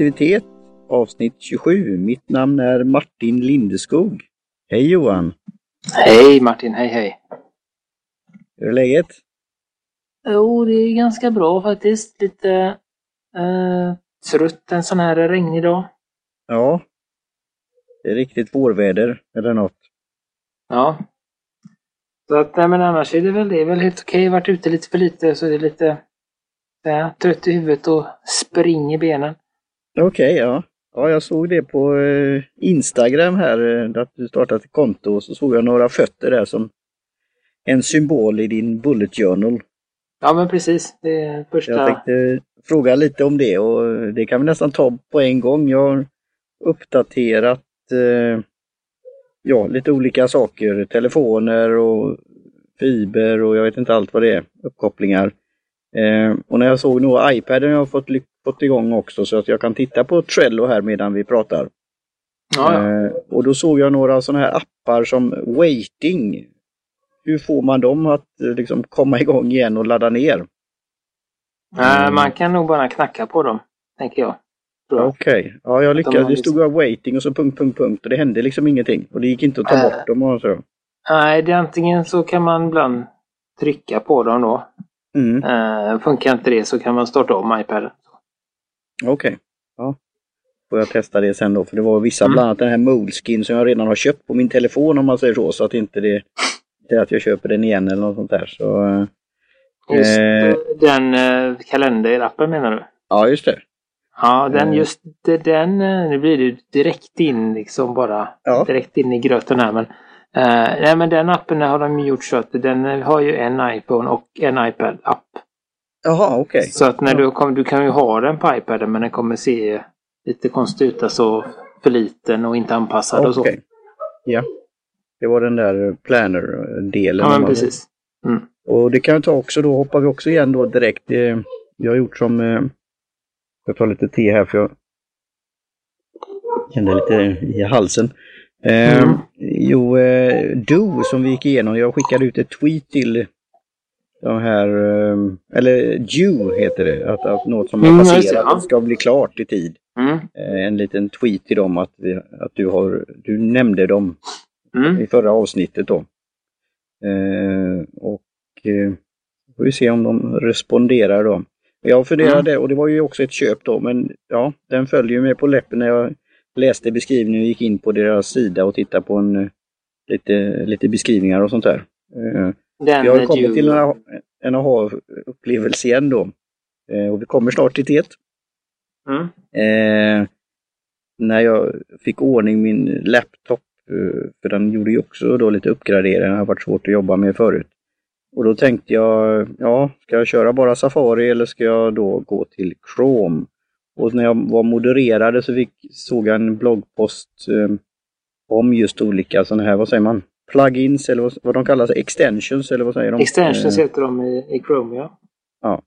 produktivitet avsnitt 27. Mitt namn är Martin Lindeskog. Hej Johan! Hej Martin, hej hej! Hur är läget? Jo, det är ganska bra faktiskt. Lite eh, trött en sån här regnig dag. Ja. Det är riktigt vårväder eller något. Ja. Så att, nej, men annars är det väl, det är väl helt okej. Varit ute lite för lite så det är lite ja, trött i huvudet och spring i benen. Okej, okay, ja. Ja, jag såg det på eh, Instagram här, eh, att du startat ett konto och så såg jag några fötter där som en symbol i din bullet journal. Ja, men precis. Det första... Jag tänkte fråga lite om det och det kan vi nästan ta på en gång. Jag har uppdaterat eh, ja, lite olika saker. Telefoner och fiber och jag vet inte allt vad det är. Uppkopplingar. Eh, och när jag såg nog iPaden jag har fått, fått igång också så att jag kan titta på Trello här medan vi pratar. Ja, ja. Eh, och då såg jag några sådana här appar som Waiting. Hur får man dem att eh, liksom komma igång igen och ladda ner? Mm. Man kan nog bara knacka på dem, tänker jag. Okej, okay. ja jag lyckades. Det stod liksom... waiting och så punkt, punkt, punkt och det hände liksom ingenting. Och det gick inte att ta bort dem och så. Nej, det är antingen så kan man ibland trycka på dem då. Mm. Uh, funkar inte det så kan man starta om iPaden. Okej. Okay. Ja. Får jag testa det sen då, för det var vissa, mm. bland annat den här Moleskin som jag redan har köpt på min telefon om man säger så, så att inte det, det är att jag köper den igen eller något sånt där. Så, uh, just eh, den uh, kalenderappen menar du? Ja, just det. Ja, den just den, nu blir det direkt in liksom bara, ja. direkt in i gröten här men Uh, nej men den appen har de gjort så att den har ju en iPhone och en iPad-app. Jaha, okej. Okay. Så att när du, kommer, du kan ju ha den på iPaden men den kommer se lite konstigt ut, alltså för liten och inte anpassad okay. och så. Ja. Det var den där planner-delen. Ja, men precis. Mm. Och det kan vi ta också, då hoppar vi också igen då direkt. Jag har gjort som... Eh, jag tar lite te här för jag kände lite i halsen. Eh, mm. Jo, eh, Do som vi gick igenom, jag skickade ut ett tweet till de här, eh, eller Due heter det, att, att något som har mm, passerat ja. ska bli klart i tid. Mm. Eh, en liten tweet till dem att, vi, att du, har, du nämnde dem mm. i förra avsnittet då. Eh, och eh, får vi se om de responderar då. Jag funderade, mm. och det var ju också ett köp då, men ja, den följer med på läppen när jag läste beskrivningen och gick in på deras sida och tittade på en, lite, lite beskrivningar och sånt där. Eh, Den vi har kommit du... till en, en aha-upplevelse igen då. Eh, och vi kommer snart till det. Mm. Eh, när jag fick ordning min laptop, eh, för den gjorde ju också då lite uppgraderingar, det har varit svårt att jobba med förut. Och då tänkte jag, ja, ska jag köra bara Safari eller ska jag då gå till Chrome? Och när jag var modererade så fick, såg jag en bloggpost eh, om just olika sådana här, vad säger man, plugins eller vad, vad de kallar sig, extensions eller vad säger de? Extensions eh, heter de i, i Chrome, ja. Ja.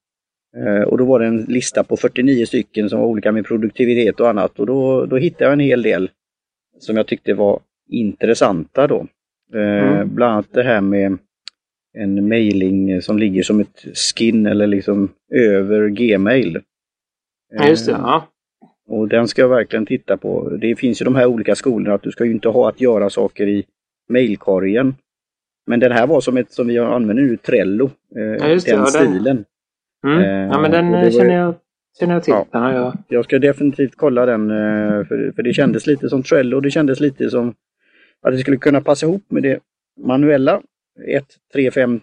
Eh, och då var det en lista på 49 stycken som var olika med produktivitet och annat och då, då hittade jag en hel del som jag tyckte var intressanta då. Eh, mm. Bland annat det här med en mailing som ligger som ett skin eller liksom över Gmail. Ja, just det. Ja. Och den ska jag verkligen titta på. Det finns ju de här olika skolorna att du ska ju inte ha att göra saker i mailkorgen. Men den här var som ett som vi använder nu, Trello. Eh, ja, just den det, stilen. Den. Mm. Ja, men den känner, jag, känner jag till. Ja. Den har jag... ska definitivt kolla den, eh, för, för det kändes lite som Trello. Det kändes lite som att det skulle kunna passa ihop med det manuella. 1, 3, 5 eh,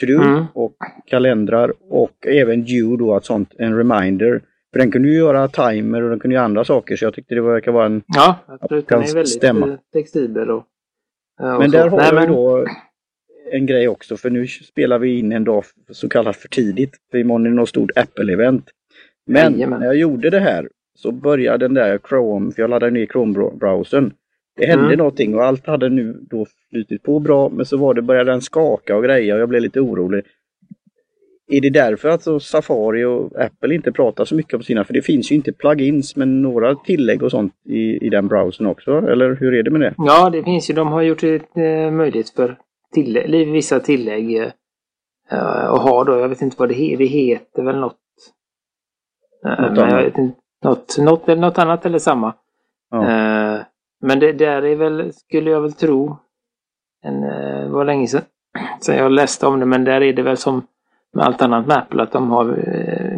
to-do mm. och kalendrar och även due då, att sånt, en reminder. För den kunde ju göra timer och den kunde göra andra saker så jag tyckte det verkar vara en... Ja, absolut. Den är väldigt stämma. flexibel och Men så. där har Nej, men... då en grej också för nu spelar vi in en dag så kallat för tidigt. För imorgon är det något stort Apple-event. Men Jajamän. när jag gjorde det här så började den där Chrome, för jag laddade ner Chrome-browsern. Det hände mm. någonting och allt hade nu då flutit på bra men så var det, började den skaka och grejer och jag blev lite orolig. Är det därför att Safari och Apple inte pratar så mycket om sina, för det finns ju inte plugins men några tillägg och sånt i, i den browsern också, eller hur är det med det? Ja, det finns ju, de har gjort det eh, möjligt för tillägg, vissa tillägg eh, att ha då, jag vet inte vad det heter, det heter väl något Något, men jag vet inte, något, något, något annat eller samma. Ja. Men det där är väl, skulle jag väl tro, en, det var länge sedan, sedan jag läste om det, men där är det väl som med allt annat med Apple att de har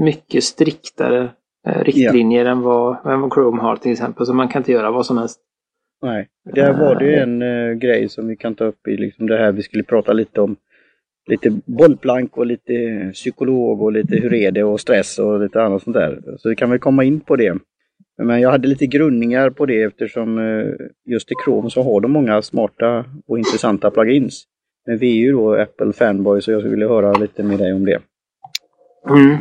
mycket striktare riktlinjer ja. än, vad, än vad Chrome har till exempel. Så man kan inte göra vad som helst. Nej, där var det ju en uh, grej som vi kan ta upp i liksom det här vi skulle prata lite om. Lite bollplank och lite psykolog och lite hur är det och stress och lite annat sånt där. Så vi kan väl komma in på det. Men jag hade lite grundningar på det eftersom just i Chrome så har de många smarta och intressanta plugins. Men vi är ju då Apple fanboys så jag skulle vilja höra lite med dig om det. Mm.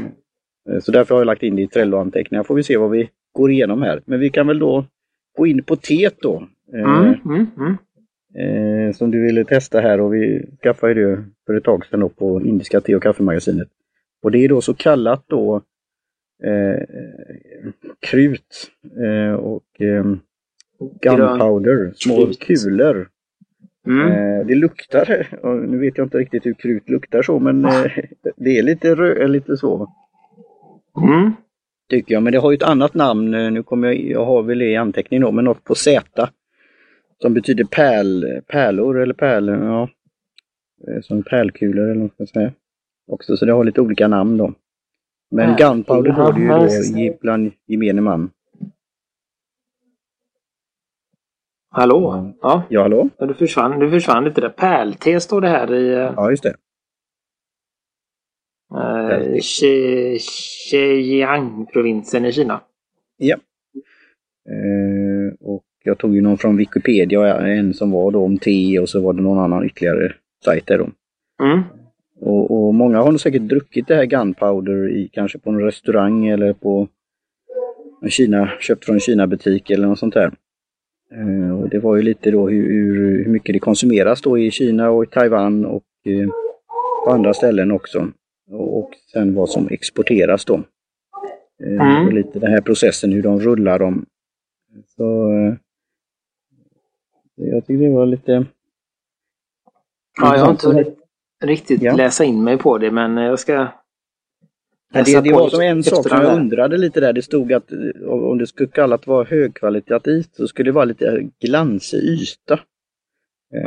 Eh, så därför har jag lagt in det i Trello-anteckningar. Får vi se vad vi går igenom här. Men vi kan väl då gå in på teet då. Eh, mm, mm, mm. Eh, som du ville testa här och vi skaffade det för ett tag sedan på Indiska te och kaffemagasinet. Och det är då så kallat då eh, krut eh, och eh, gunpowder, små krut. kulor. Mm. Eh, det luktar, nu vet jag inte riktigt hur krut luktar så men eh, det är lite, rö lite så. Mm. Tycker jag, men det har ju ett annat namn. Nu kommer jag, jag har väl det i anteckning då, men något på Z. Som betyder pärl, pärlor eller pärlor, ja. Eh, som pärlkulor eller vad man ska säga. Också, så det har lite olika namn då. Men ja, gunpowder har du ju då bland gemene man. Hallå? Ja, ja hallå? Ja, du försvann, du försvann lite där. Pärlte står det här i... Eh, ja, just det. Uh, Zhejiang-provinsen i Kina. Ja. Uh, och jag tog ju någon från Wikipedia, en som var då om te och så var det någon annan ytterligare sajt där då. Mm. Och, och, många har nog säkert druckit det här Gunpowder i kanske på en restaurang eller på en Kina, köpt från Kina-butik eller något sånt där. Uh, och det var ju lite då hur, hur, mycket det konsumeras då i Kina och i Taiwan och uh, på andra ställen också och sen vad som exporteras då. Eh, mm. Och lite den här processen, hur de rullar dem. Så eh, jag tycker det var lite... Ja, jag har inte riktigt ja. läsa in mig på det, men jag ska det, det var som en sak som jag undrade lite där. Det stod att om det skulle kallat vara högkvalitativt så skulle det vara lite glansig yta.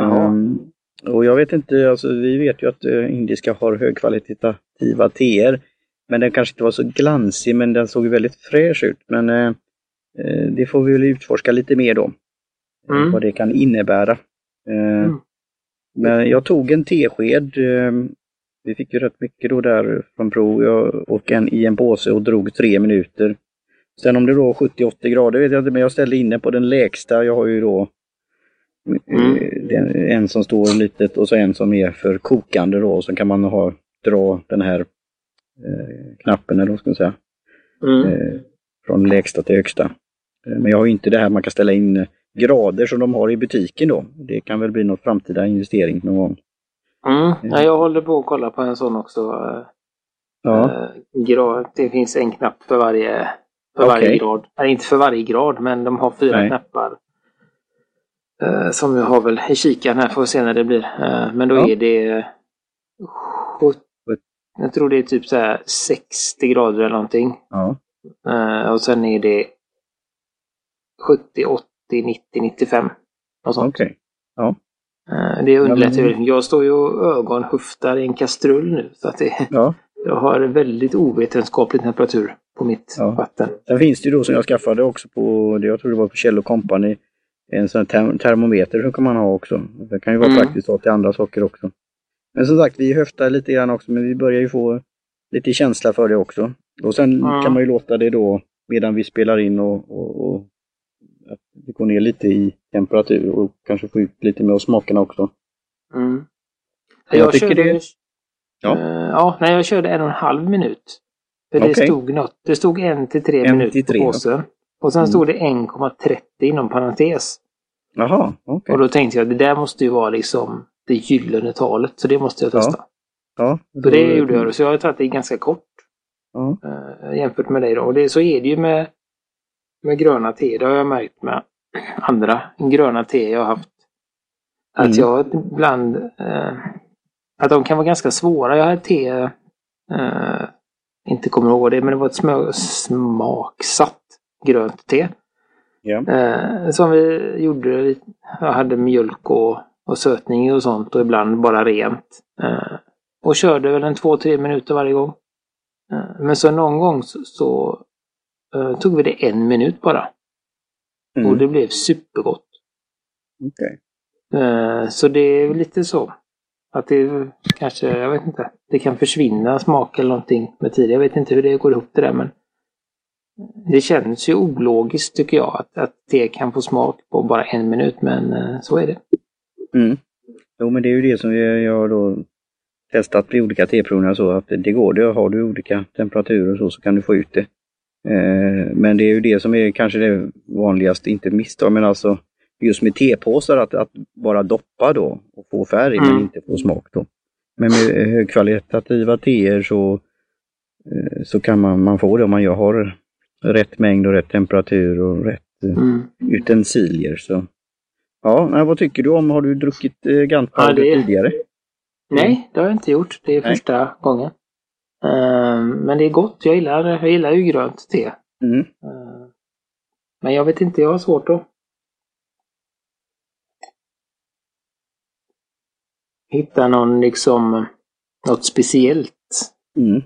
Um, och jag vet inte, alltså vi vet ju att uh, indiska har högkvalitativa teer. Men den kanske inte var så glansig men den såg väldigt fräsch ut. Men uh, det får vi väl utforska lite mer då. Mm. Vad det kan innebära. Mm. Men jag tog en tesked. Vi fick ju rätt mycket då där från prov. Jag, och en i en påse och drog tre minuter. Sen om det då 70-80 grader vet jag inte, men jag ställde in den på den lägsta. Jag har ju då Mm. En som står litet och så en som är för kokande då. Och så kan man ha, dra den här eh, knappen eller vad ska man säga. Mm. Eh, från lägsta till högsta. Eh, men jag har inte det här man kan ställa in grader som de har i butiken då. Det kan väl bli någon framtida investering någon gång. Mm. Ja, jag håller på att kolla på en sån också. Ja. grad. Det finns en knapp för varje, för okay. varje grad. Nej, inte för varje grad, men de har fyra Nej. knappar Eh, som jag har väl i kikaren här, får vi se när det blir. Eh, men då ja. är det... Jag tror det är typ så här 60 grader eller någonting. Ja. Eh, och sen är det 70, 80, 90, 95. Och sånt. Okej. Okay. Ja. Det underlättar ju. Jag står ju och ögonhuftar i en kastrull nu. Så att det, ja. jag har väldigt ovetenskaplig temperatur på mitt ja. vatten. Sen finns det ju då som jag skaffade också på, jag tror det var på Kjell Company, en sån term termometer så kan man ha också. Det kan ju vara mm. praktiskt att till andra saker också. Men som sagt, vi höftar lite grann också, men vi börjar ju få lite känsla för det också. Och sen mm. kan man ju låta det då, medan vi spelar in och, och, och ner lite i temperatur och kanske få ut lite mer av smakerna också. Mm. Jag, jag tycker körde, det... Ja. Uh, ja, nej, jag körde en och en halv minut. För det okay. stod något. Det stod en till tre en minuter till tre, på påsen. Och sen mm. stod det 1,30 inom parentes. Jaha. Okay. Och då tänkte jag det där måste ju vara liksom det gyllene talet, så det måste jag testa. Ja. ja så det gjorde jag, så jag har tagit det ganska kort. Ja. Äh, jämfört med dig då. Och det, så är det ju med, med gröna te, det har jag märkt med andra gröna te jag har haft. Att mm. jag ibland... Äh, att de kan vara ganska svåra. Jag har ett te äh, inte kommer ihåg det, men det var ett smaksatt grönt te. Ja. Eh, som vi gjorde, jag hade mjölk och, och sötning och sånt och ibland bara rent. Eh, och körde väl en två, tre minuter varje gång. Eh, men så någon gång så, så eh, tog vi det en minut bara. Mm. Och det blev supergott. Okay. Eh, så det är lite så. Att det kanske, jag vet inte, det kan försvinna smak eller någonting med tiden. Jag vet inte hur det går ihop det där men det känns ju ologiskt tycker jag att, att det kan få smak på bara en minut men eh, så är det. Mm. Jo men det är ju det som jag har då testat vid olika teprovningar så att det går det. Har du olika temperaturer och så, så kan du få ut det. Eh, men det är ju det som är kanske det vanligaste, inte misstag, men alltså just med tepåsar att, att bara doppa då och få färg mm. men inte få smak då. Men med högkvalitativa teer så, eh, så kan man, man få det om man har rätt mängd och rätt temperatur och rätt eh, mm. utensilier. Så. Ja, vad tycker du om, har du druckit eh, Gunpowder ja, det... tidigare? Nej, det har jag inte gjort. Det är Nej. första gången. Uh, men det är gott. Jag gillar, jag gillar ju grönt te. Mm. Uh, men jag vet inte, jag har svårt att hitta någon liksom något speciellt mm.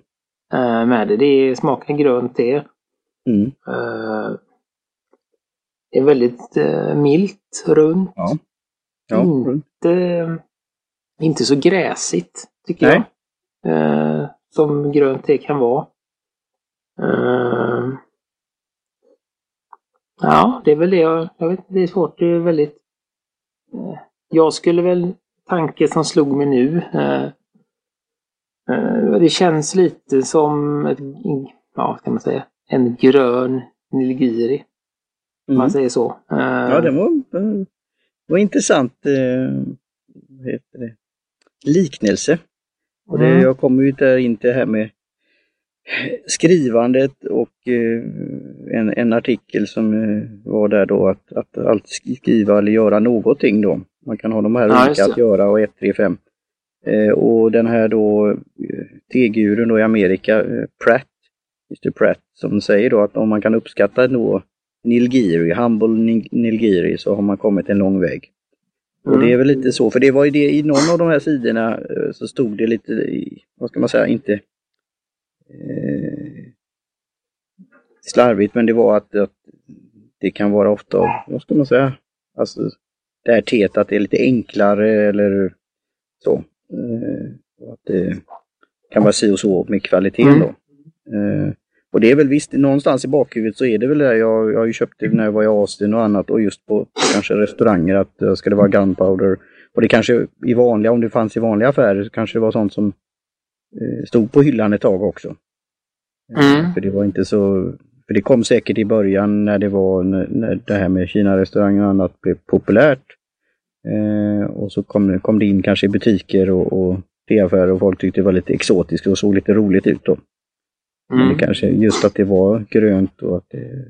uh, med det. Det smakar grönt te. Mm. Det är väldigt milt, runt. Ja. Ja, inte, inte så gräsigt, tycker Nej. jag. Uh, som grönt te kan vara. ja, det är väl det jag, jag vet det är svårt. Det är väldigt... jag skulle väl, tanke som slog mig nu. det känns lite som ett, ja, kan man säga, en grön nilgiri. Mm. man säger så. Ja, det var, var intressant eh, heter det? liknelse. Och det, mm. Jag kommer ju där in till det här med skrivandet och eh, en, en artikel som eh, var där då att, att alltid skriva eller göra någonting då. Man kan ha de här ja, olika att göra och 1, 3, 5. och den här då tegurun då i Amerika, Pratt, Mr Pratt, som säger då att om man kan uppskatta då Nilgiri, Humble Nilgiri, så har man kommit en lång väg. Mm. Och det är väl lite så, för det var ju det i någon av de här sidorna eh, så stod det lite i, vad ska man säga, inte eh, slarvigt, men det var att, att det kan vara ofta, vad ska man säga, alltså det här teet att det är lite enklare eller så. Eh, att det kan vara si och så med kvaliteten mm. då. Eh, och det är väl visst, någonstans i bakhuvudet så är det väl det. Jag, jag har ju köpt det när jag var i Austin och annat och just på kanske restauranger att ska det vara gunpowder. Och det kanske i vanliga, om det fanns i vanliga affärer, kanske det var sånt som uh, stod på hyllan ett tag också. Mm. För det var inte så, för det kom säkert i början när det var, när, när det här med Kina-restauranger och annat blev populärt. Eh, och så kom, kom det in kanske i butiker och, och teaffärer och folk tyckte det var lite exotiskt och såg lite roligt ut då. Mm. Men kanske just att det var grönt och att det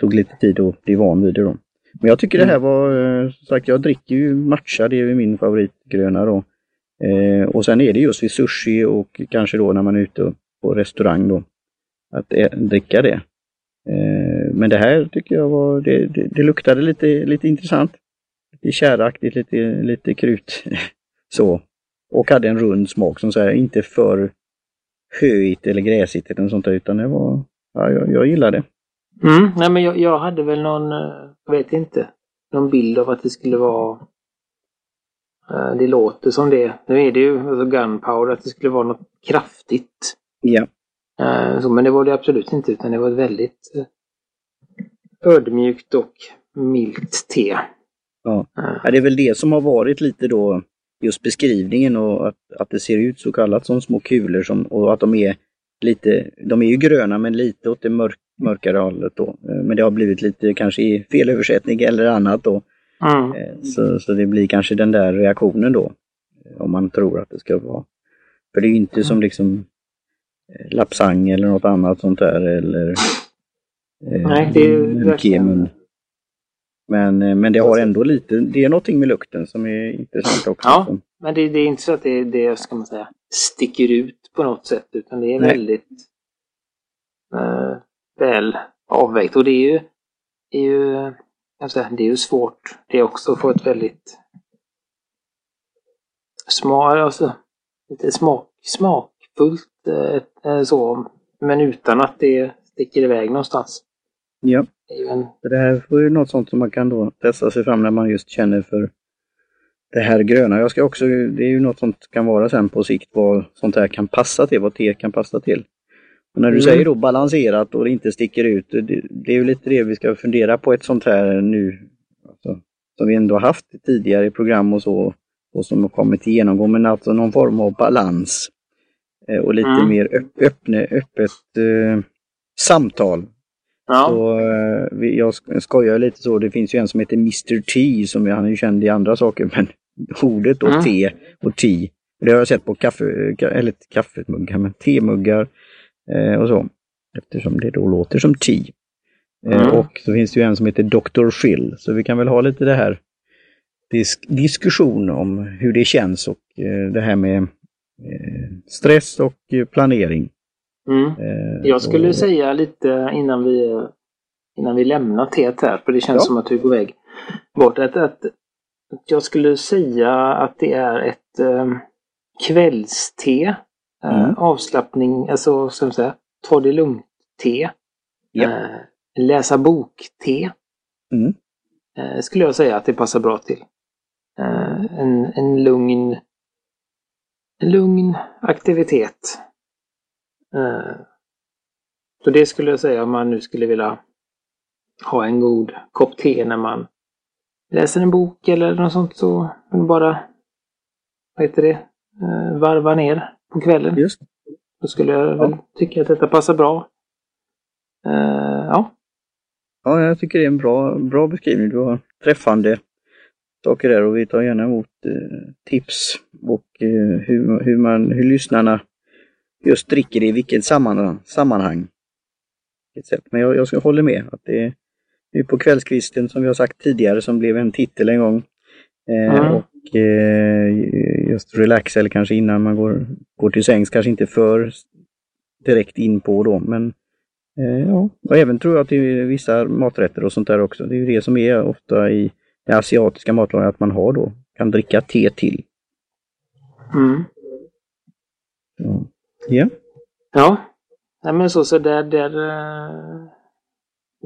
tog lite tid att bli van vid det då. Men jag tycker mm. det här var, eh, som sagt jag dricker ju matcha, det är ju min favoritgröna då. Eh, och sen är det just vid sushi och kanske då när man är ute på restaurang då. Att ä, dricka det. Eh, men det här tycker jag var, det, det, det luktade lite, lite intressant. Lite käraktigt, lite, lite krut. så. Och hade en rund smak som säger inte för höigt eller gräsigt eller något sånt där, utan det var, ja, jag, jag gillar det. Mm, nej men jag, jag hade väl någon, eh, jag vet inte, någon bild av att det skulle vara eh, det låter som det. Nu är det ju alltså gunpowder, att det skulle vara något kraftigt. Ja. Eh, så, men det var det absolut inte, utan det var ett väldigt ödmjukt och milt te. Ja. ja, det är väl det som har varit lite då just beskrivningen och att, att det ser ut så kallat som små kulor som, och att de är lite, de är ju gröna men lite åt det mörk, mörkare hållet då. Eh, men det har blivit lite kanske i felöversättning eller annat då. Mm. Så, så det blir kanske den där reaktionen då. Eh, om man tror att det ska vara. För det är ju inte mm. som liksom lapsang eller något annat sånt där eller Nej, det är Kemun. Men, eh, men det har ändå lite, det är någonting med lukten som är intressant också. Ja, men det, det är inte så att det, det, ska man säga, sticker ut på något sätt utan det är Nej. väldigt eh, väl avvägt. Och det är ju, är ju, säga, det är ju svårt det är också att få ett väldigt smak, alltså, lite smak, smakfullt eh, eh, så, men utan att det sticker iväg någonstans. Ja. Det, det här får ju något sånt som man kan då testa sig fram när man just känner för det här gröna. Jag ska också, det är ju något som kan vara sen på sikt vad sånt här kan passa till, vad te kan passa till. Och när du mm. säger då balanserat och det inte sticker ut, det, det, är ju lite det vi ska fundera på ett sånt här nu, alltså, som vi ändå haft tidigare i program och så, och som har kommit till genomgång, men alltså någon form av balans. Eh, och lite mm. mer öpp, öppne, öppet eh, samtal. Ja. Så, eh, jag skojar lite så, det finns ju en som heter Mr T, som han är ju känd i andra saker, men ordet och mm. te och te. Det har jag sett på kaffe, eller kaffemuggar, men temuggar eh, och så. Eftersom det då låter som te. Eh, mm. och så finns det ju en som heter Dr. Phil, så vi kan väl ha lite det här disk diskussion om hur det känns och det här med stress och planering. Mm. Eh, jag skulle och... säga lite innan vi, innan vi lämnar teet här, för det känns ja. som att vi är på väg bort, att, att, jag skulle säga att det är ett eh, kvällste. Eh, mm. avslappning, alltså som säga, ta det lugnt-te. Ja. Eh, läsa bok-te. Mm. Eh, skulle jag säga att det passar bra till. En, en lugn en lugn aktivitet. Eh, så det skulle jag säga om man nu skulle vilja ha en god kopp te när man läser en bok eller något sånt så bara, vad heter det, eh, varva ner på kvällen. Just. Då skulle jag väl tycka att detta passar bra. Uh, ja. Ja, jag tycker det är en bra, bra beskrivning. Du har träffande saker där och vi tar gärna emot eh, tips och eh, hur, hur, man, hur lyssnarna just dricker det i vilket sammanhang. sammanhang. Men jag, jag håller med att det är på kvällskvisten som vi har sagt tidigare som blev en titel en gång. Eh, mm. Och eh, just relax eller kanske innan man går, går till sängs, kanske inte för direkt in på då men eh, ja, och även tror jag till vissa maträtter och sånt där också. Det är ju det som är ofta i den asiatiska matlagningen att man har då, kan dricka te till. Mm. Ja. Ja, Nej, men så, så där, där uh,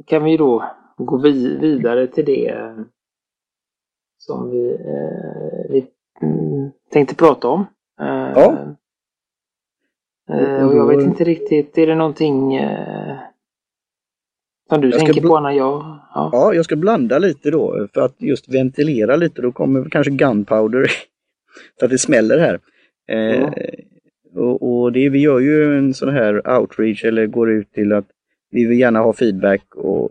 kan vi då gå vi, vidare till det som vi, uh, vi mm, tänkte prata om. Ja. och jag vet inte riktigt, är det någonting som du jag tänker på när jag... Ja. ja, jag ska blanda lite då för att just ventilera lite. Då kommer kanske gunpowder så att det smäller här. Ja. Och, och, det, vi gör ju en sån här outreach eller går ut till att vi vill gärna ha feedback och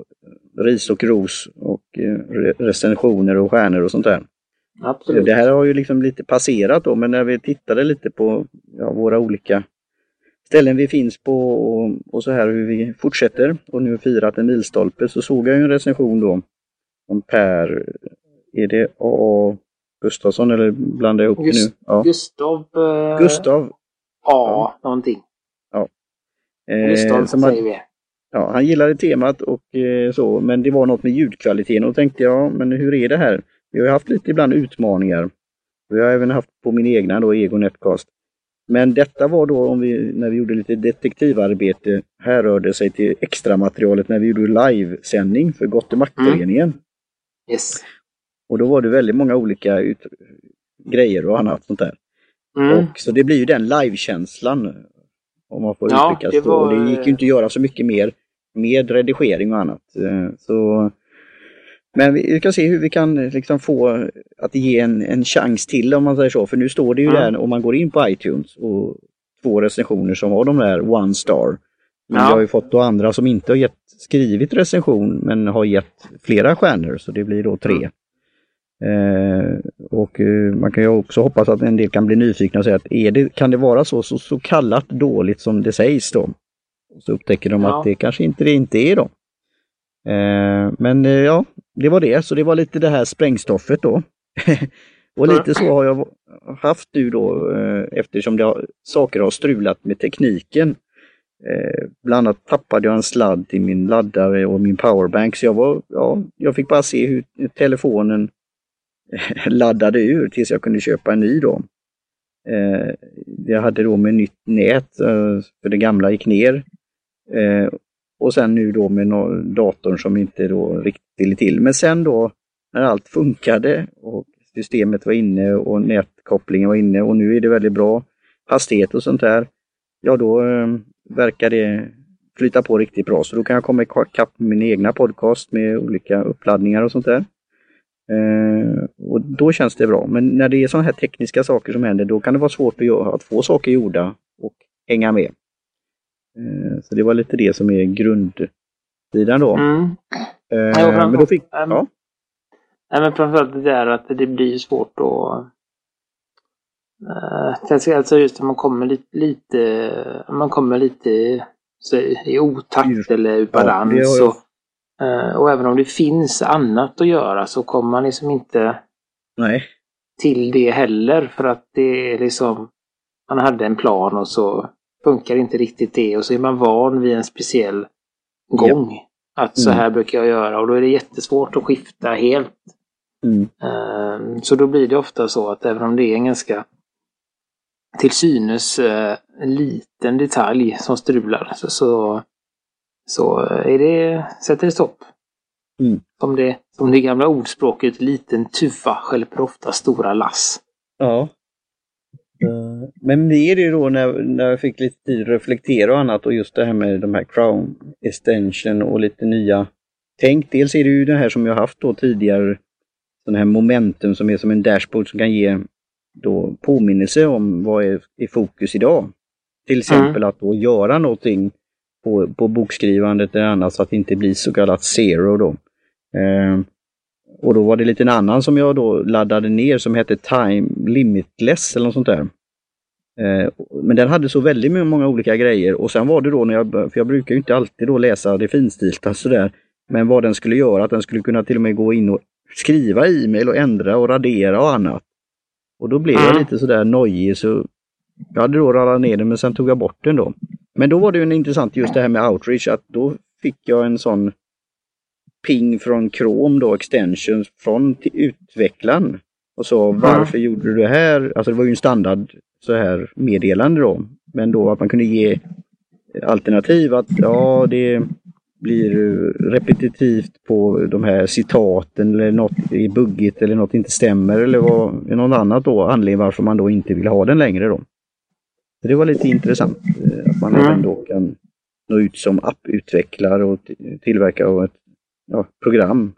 ris och ros och eh, recensioner och stjärnor och sånt där. Absolut. Det här har ju liksom lite passerat då, men när vi tittade lite på ja, våra olika ställen vi finns på och, och, så här hur vi fortsätter och nu firat en milstolpe så såg jag en recension då om Per, är det A. Gustafsson eller blandar jag ihop Gust nu? Ja. Gustav. Eh... Gustav Ja, någonting. Ja. Eh, Listan, säger vi. Ja, han gillade temat och eh, så, men det var något med ljudkvaliteten och tänkte jag, men hur är det här? Vi har haft lite ibland utmaningar. Vi har även haft på min egna då, Ego Netcast. Men detta var då om vi, när vi gjorde lite detektivarbete, här rörde sig till extra materialet när vi gjorde livesändning för Gott föreningen mm. Yes. Och då var det väldigt många olika ut, grejer och annat sånt där. Mm. Och, så det blir ju den livekänslan. Om man får ja, uttrycka så. Var... Det gick ju inte att göra så mycket mer med redigering och annat. Eh, så, men vi ska se hur vi kan liksom få att ge en, en chans till om man säger så. För nu står det ju mm. där om man går in på iTunes och två recensioner som har de där one star. Men ja. jag har ju fått då andra som inte har gett, skrivit recension men har gett flera stjärnor så det blir då tre. Eh, och eh, man kan ju också hoppas att en del kan bli nyfikna och säga att är det, kan det vara så, så, så kallat dåligt som det sägs då? Så upptäcker de ja. att det kanske inte det inte är då. Eh, men eh, ja, det var det. Så det var lite det här sprängstoffet då. och lite så har jag haft nu då eh, eftersom det har, saker har strulat med tekniken. Eh, bland annat tappade jag en sladd i min laddare och min powerbank så jag var, ja, jag fick bara se hur telefonen Eh, laddade ur tills jag kunde köpa en ny då. Eh, jag hade då med nytt nät, eh, för det gamla gick ner. Och sen nu då med datorn som inte då riktigt till. Men sen då när allt funkade och systemet var inne och nätkopplingen var inne och nu är det väldigt bra hastighet och sånt där. Ja, då verkar det flyta på riktigt bra. Så då kan jag komma ikapp med min egna podcast med olika uppladdningar och sånt där. Eh, och då känns det bra. Men när det är sådana här tekniska saker som händer, då kan det vara svårt att, göra, att få saker gjorda och hänga med. Eh, så det var lite det som är grundsidan då. Mm. Eh, men då fick, ja. Nej, men framförallt det där att det blir svårt att... Uh, alltså just när man kommer lite, lite man kommer lite så, i otakt eller ur balans. Ja, och, uh, och även om det finns annat att göra så kommer man liksom inte Nej. till det heller. För att det är liksom, man hade en plan och så funkar inte riktigt det och så är man van vid en speciell gång. Ja. Att så mm. här brukar jag göra och då är det jättesvårt att skifta helt. Mm. Ehm, så då blir det ofta så att även om det är en ganska till synes uh, liten detalj som strular så, så, så är det, sätter det stopp. Mm. Som, det, som det gamla ordspråket, liten tuva skälper ofta stora lass. Ja. Eh, men mer är det då när, när jag fick lite tid att reflektera och annat och just det här med de här crown extension och lite nya tänk. Dels är det ju det här som jag haft då tidigare sån här momentum som är som en dashboard som kan ge då påminnelse om vad är i fokus idag. Till exempel mm. att då göra någonting på, på bokskrivandet eller annat så att det inte blir så kallat zero då. Eh, och då var det lite en annan som jag då laddade ner som hette Time Limitless eller något sånt där. Eh, men den hade så väldigt många olika grejer och sen var det då när jag, för jag brukar ju inte alltid då läsa det finstilta sådär, men vad den skulle göra, att den skulle kunna till och med gå in och skriva e-mail och ändra och radera och annat. Och då blev jag lite sådär nojig så jag hade då radat ner den men sen tog jag bort den då. Men då var det ju en intressant just det här med outreach att då fick jag en sån ping från Chrome då, extensions från utvecklaren. Och så varför mm. gjorde du det här? Alltså det var ju en standard så här meddelande då. Men då att man kunde ge alternativ att ja det blir repetitivt på de här citaten eller något är buggigt eller något inte stämmer eller vad något annat då anledning varför man då inte vill ha den längre då. Det var lite intressant eh, att man mm. även då kan nå ut som apputvecklare och tillverkare av ett ja, program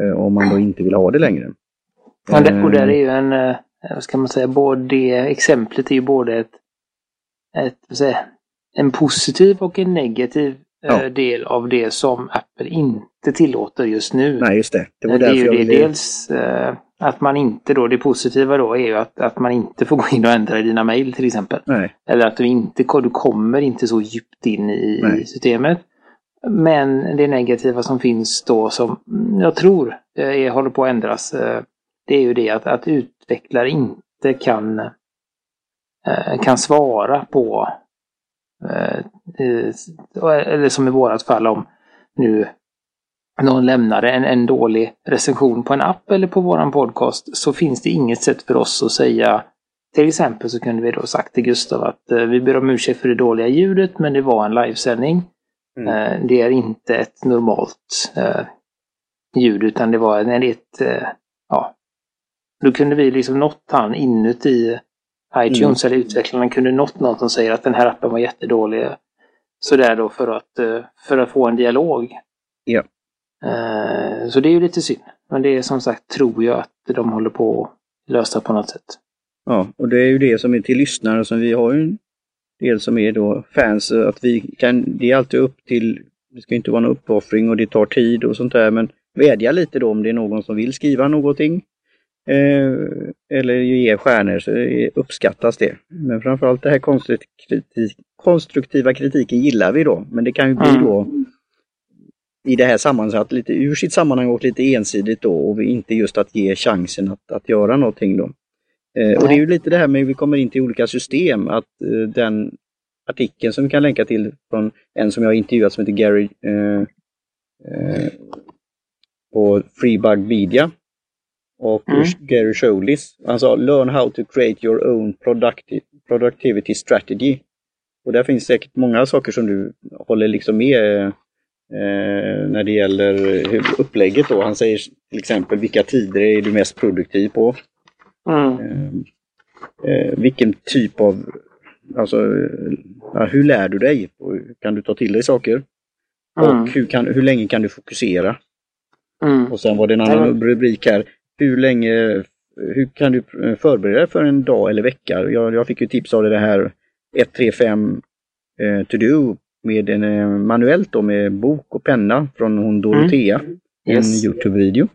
eh, om man då inte vill ha det längre. Ja, det, och där är ju en, eh, vad ska man säga, både exemplet är ju både ett, ett säga, en positiv och en negativ ja. Eh, del av det som Apple inte tillåter just nu. Nej, just det. Det, var det är ju det ville... dels eh, att man inte då, det positiva då är ju att, att man inte får gå in och ändra i dina mejl till exempel. Nej. Eller att du inte du kommer inte så djupt in i, i systemet. Men det negativa som finns då som jag tror eh, är, håller på att ändras. Eh, det är ju det att, att utvecklare inte kan, eh, kan svara på eller som i vårat fall om nu någon lämnar en, en dålig recension på en app eller på våran podcast så finns det inget sätt för oss att säga till exempel så kunde vi då sagt till Gustav att vi ber om ursäkt för det dåliga ljudet men det var en livesändning. Mm. Eh, det är inte ett normalt eh, ljud utan det var en, ett, eh, ja. Då kunde vi liksom nått han inuti iTunes mm. eller utvecklaren kunde nått någon som säger att den här appen var jättedålig. Sådär då för att, eh, för att få en dialog. Ja. Eh, så det är ju lite synd. Men det är som sagt, tror jag, att de håller på att lösa på något sätt. Ja, och det är ju det som är till lyssnare som vi har ju del som är då fans, att vi kan, det är alltid upp till, det ska inte vara någon uppoffring och det tar tid och sånt där, men vädja lite då om det är någon som vill skriva någonting. Eh, eller ge stjärnor så uppskattas det. Men framförallt det här konstruktiva kritiken gillar vi då, men det kan ju bli mm. då i det här sammanhanget lite ur sitt sammanhang och lite ensidigt då och inte just att ge chansen att, att göra någonting då. Eh, och det är ju lite det här med att vi kommer in till olika system, att, eh, den, artikeln som vi kan länka till från en som jag har intervjuat som heter Gary eh, eh, på Freebug Media. Och mm. Gary Scholis. Han sa Learn how to create your own producti productivity strategy. Och där finns säkert många saker som du håller liksom med eh, när det gäller upplägget då. Han säger till exempel vilka tider är du mest produktiv på? Mm. Eh, eh, vilken typ av, alltså ja, hur lär du dig? Kan du ta till dig saker? Mm. Och hur, kan, hur länge kan du fokusera? Mm. Och sen var det en annan rubrik här. Hur länge, hur kan du förbereda dig för en dag eller vecka? Jag, jag fick ju tips av det här 135 eh, to do med en eh, manuellt då med bok och penna från hon Dorotea. Mm. Yes. En Youtube-video.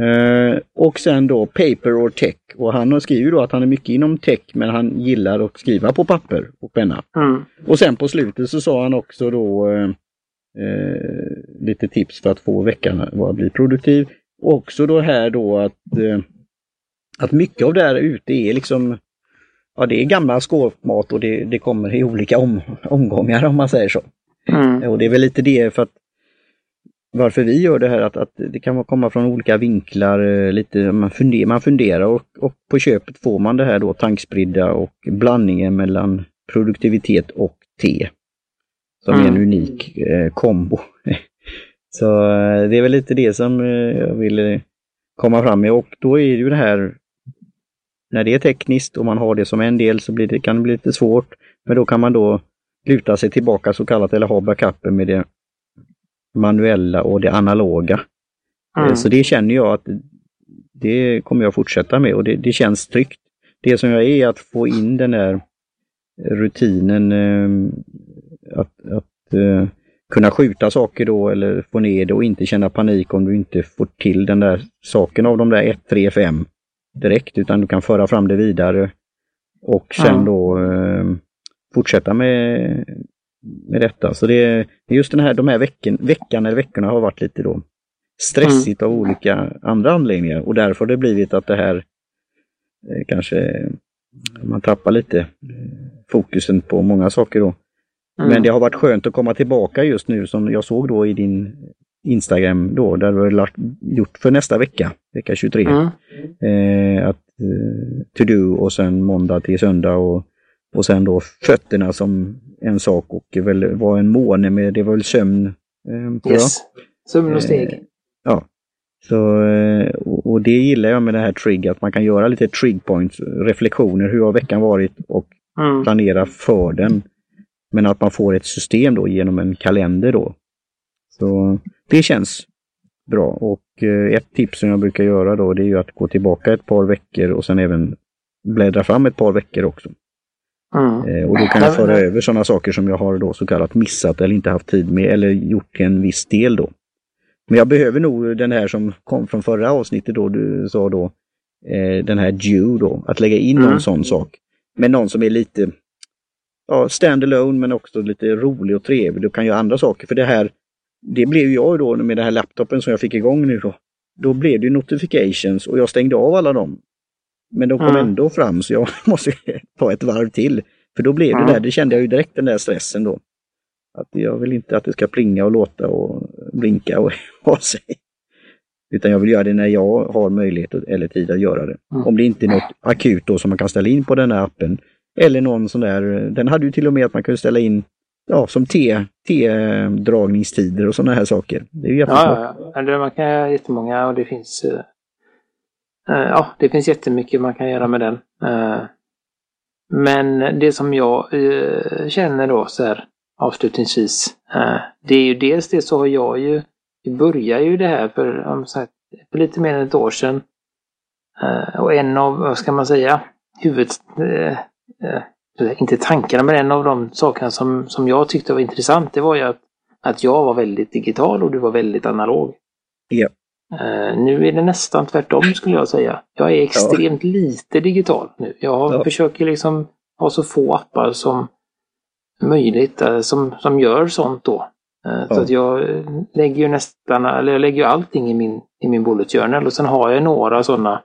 Eh, och sen då paper or tech. Och han skriver då att han är mycket inom tech men han gillar att skriva på papper och penna. Mm. Och sen på slutet så sa han också då eh lite tips för att få veckan att bli produktiv. Och också då här då att, att mycket av det här ute är liksom Ja det är gamla skåpmat och det, det kommer i olika om, omgångar om man säger så. Mm. Och det är väl lite det för att varför vi gör det här att, att det kan komma från olika vinklar, eh, lite, man, funder, man funderar och, och på köpet får man det här då tankspridda och blandningen mellan produktivitet och te. Som mm. är en mm. unik eh, kombo. Så eh, det är väl lite det som eh, jag ville komma fram med och då är ju det här när det är tekniskt och man har det som en del så blir det, kan det bli lite svårt. Men då kan man då luta sig tillbaka så kallat eller ha backupen med det manuella och det analoga. Mm. Så det känner jag att det kommer jag fortsätta med och det, det känns tryggt. Det som jag är att få in den där rutinen eh, att, att uh, kunna skjuta saker då eller få ner det och inte känna panik om du inte får till den där saken av de där 1, 3, 5 direkt utan du kan föra fram det vidare och sen mm. då uh, fortsätta med, med detta. Så det är just den här, de här veckan, veckan eller veckorna har varit lite då stressigt mm. av olika andra anledningar och därför har det blivit att det här eh, kanske man tappar lite eh, fokusen på många saker då. Mm. Men det har varit skönt att komma tillbaka just nu som jag såg då i din Instagram då, där du har lagt, gjort för nästa vecka, vecka 23. Mm. Eh, att eh, to do och sen måndag till söndag och, och sen då fötterna som en sak och väl var en måne med, det var väl sömn? Eh, yes, sömn och steg. Eh, ja. Så, eh, och det gillar jag med det här trigg, att man kan göra lite trigg points, reflektioner, hur har veckan varit och mm. planera för den. Men att man får ett system då genom en kalender då. Så det känns bra och eh, ett tips som jag brukar göra då det är ju att gå tillbaka ett par veckor och sen även bläddra fram ett par veckor också. Mm. Eh, och då kan jag föra över sådana saker som jag har då så kallat missat eller inte haft tid med eller gjort till en viss del då. Men jag behöver nog den här som kom från förra avsnittet då du sa då, eh, den här due då, att lägga in mm. någon sån sak. Men någon som är lite ja, standalone men också lite rolig och trevlig och kan göra andra saker. För det här, det blev jag då med den här laptopen som jag fick igång nu då. Då blev det notifications och jag stängde av alla dem. Men de kom mm. ändå fram så jag måste ta ett varv till. För då blev det mm. där, det kände jag ju direkt den där stressen då. Att jag vill inte att det ska plinga och låta och blinka och ha sig. Utan jag vill göra det när jag har möjlighet eller tid att göra det. Mm. Om det inte är något akut då som man kan ställa in på den här appen. Eller någon sån där, den hade ju till och med att man kunde ställa in ja, som T-dragningstider och sådana här saker. Det är ju ja, ja, ja. Man kan göra jättemånga och det finns uh, ja, det finns jättemycket man kan göra med den. Eh, men det som jag känner då så här avslutningsvis. det är ju dels det så har jag ju, vi började ju det här för, um, här, för lite mer än ett år sedan. och en av, vad ska man säga, huvud, inte tankarna, men en av de sakerna som, som jag tyckte var intressant, det var ju att, att jag var väldigt digital och du var väldigt analog. Ja. Uh, nu är det nästan tvärtom skulle jag säga. Jag är extremt ja. lite digital nu. Jag ja. försöker liksom ha så få appar som möjligt uh, som, som gör sånt då. Uh, ja. Så att jag lägger ju nästan, eller jag lägger ju allting i min, i min bullet journal och sen har jag några sådana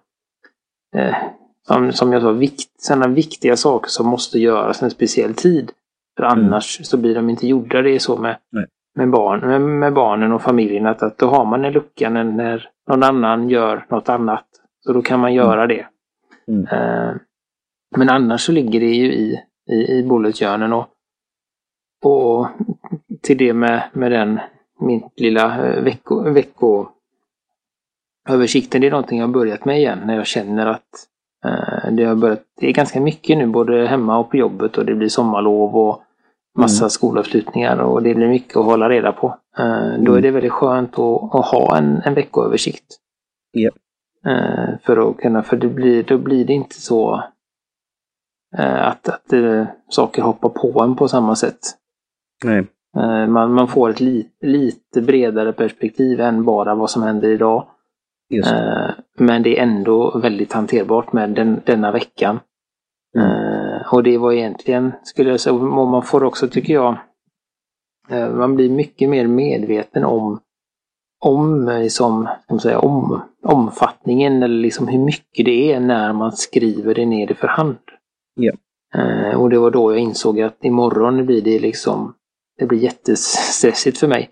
som, som jag sa, vikt, sådana viktiga saker som måste göras en speciell tid. För mm. annars mm. så blir de inte gjorda. Det är så med, med, barn, med, med, barnen och familjen att, att då har man en lucka när, när någon annan gör något annat. Så då kan man göra det. Mm. Eh, men annars så ligger det ju i, i, i bulletjörnen och, och till det med, med den min lilla eh, vecko, veckoöversikten. Det är någonting jag börjat med igen när jag känner att det har börjat. Det är ganska mycket nu både hemma och på jobbet och det blir sommarlov och massa mm. skolavslutningar och det blir mycket att hålla reda på. Eh, mm. Då är det väldigt skönt att, att ha en, en veckoöversikt. Yep. Eh, för att kunna, för det blir, då blir det inte så eh, att, att eh, saker hoppar på en på samma sätt. Nej. Man, man får ett li, lite bredare perspektiv än bara vad som händer idag. Men det är ändå väldigt hanterbart med den, denna veckan. Mm. Och det var egentligen, skulle jag säga, och man får också, tycker jag, man blir mycket mer medveten om om, liksom, ska man säga, om omfattningen eller liksom hur mycket det är när man skriver det ner för hand. Eh, och det var då jag insåg att imorgon blir det liksom, det blir jättestressigt för mig.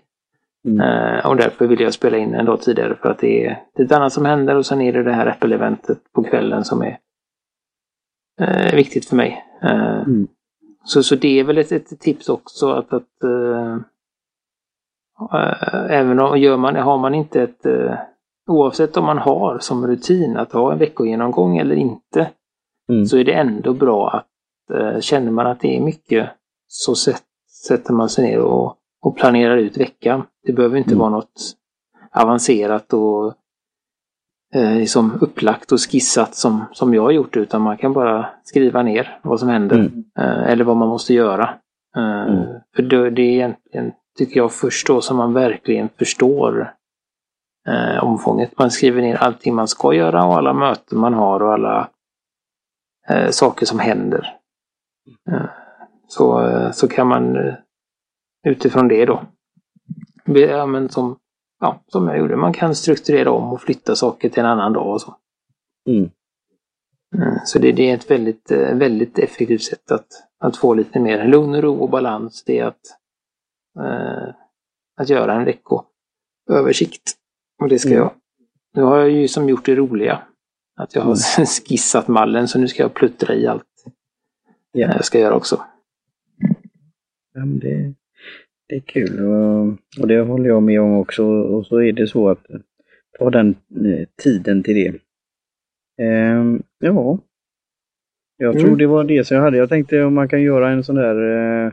Mm. Eh, och därför vill jag spela in en dag tidigare för att det är, ett annat som händer och sen är det det här Apple-eventet på kvällen som är eh, viktigt för mig. Eh, mm. så, så det är väl ett, ett tips också att, att eh, Eh, även om gör man, har man inte ett, eh, oavsett om man har som rutin att ha en veckogenomgång eller inte, mm. så är det ändå bra att känner man att det är mycket så sätter man sig ner och, och planerar ut veckan. Det behöver inte mm. vara något avancerat och eh, liksom upplagt och skissat som, som jag har gjort utan man kan bara skriva ner vad som händer mm. eh, eller vad man måste göra. Eh, mm. För det, det, är egentligen tycker jag, först då som man verkligen förstår eh, omfånget. Man skriver ner allting man ska göra och alla möten man har och alla eh, saker som händer. Eh, så, eh, så kan man utifrån det då, ja, men som, ja, som jag gjorde, man kan strukturera om och flytta saker till en annan dag och så. Mm. mm så det, det, är ett väldigt, eh, väldigt effektivt sätt att, att få lite mer lugn och ro och balans. Det är att eh, att göra en veckoöversikt. Och det ska mm. jag. Nu har jag ju som gjort det roliga. Att jag har mm. skissat mallen så nu ska jag pluttra i allt ja. jag ska göra också. Ja, det, det är kul och, och, det håller jag med om också. Och så är det så att ta den eh, tiden till det. Eh, ja, jag tror mm. det var det som jag hade. Jag tänkte om man kan göra en sån där eh,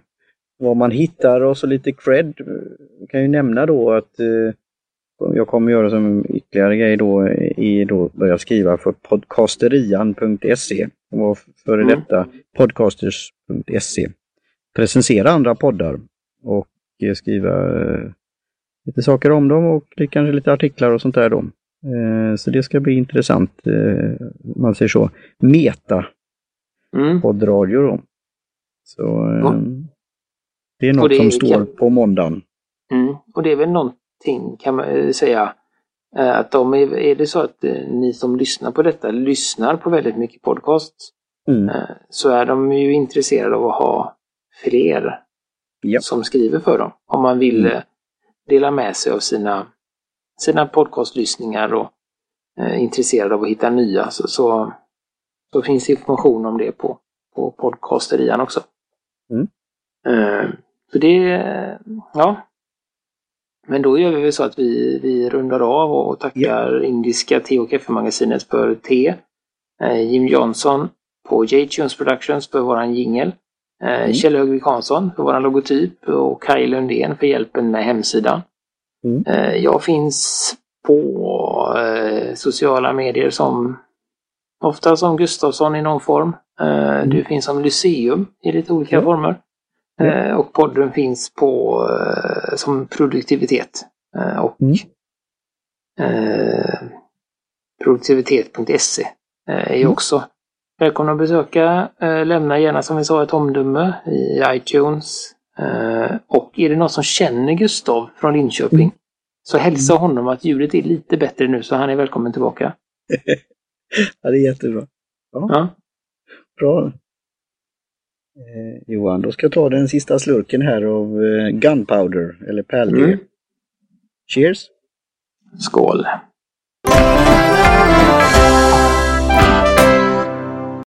vad man hittar och så lite cred. Jag kan ju nämna då att eh, jag kommer göra som ytterligare grej då i då börja skriva för podcasterian.se och före mm. detta podcasters.se. Recensera andra poddar och eh, skriva eh, lite saker om dem och kanske lite artiklar och sånt där då. Eh, så det ska bli intressant, eh, man säger så, meta mm. poddradio då. Så, mm. Det är något det som står kan... på måndagen. Mm. Och det är väl någonting kan man eh, säga eh, att om är det så att eh, ni som lyssnar på detta lyssnar på väldigt mycket podcast mm. så är de ju intresserade av att ha fler yep. som skriver för dem. Om man vill mm. dela med sig av sina, sina podcastlyssningar och är intresserad av att hitta nya så, så, så finns information om det på, på podcasterian också. Mm. Så det, ja. Men då gör vi väl så att vi, vi rundar av och tackar yeah. indiska te och kaffemagasinet för te. Eh, Jim Johnson på J-Tunes Productions för våran jingel. Eh, mm. Kjell Högvik Hansson för våran logotyp och Kaj Lundén för hjälpen med hemsidan. Mm. Eh, jag finns på eh, sociala medier som ofta som Gustafsson i någon form. Mm. Du finns som Lyceum i lite olika mm. former. Mm. Och podden finns på som produktivitet. Och mm. produktivitet.se är mm. också välkomna att besöka. Lämna gärna som vi sa ett omdöme i iTunes. Och är det någon som känner Gustav från Linköping så hälsa mm. honom att ljudet är lite bättre nu så han är välkommen tillbaka. ja, det är jättebra. Ja. ja. Bra. Eh, Johan, då ska jag ta den sista slurken här av eh, Gunpowder, eller pärlde. Mm. Cheers! Skål!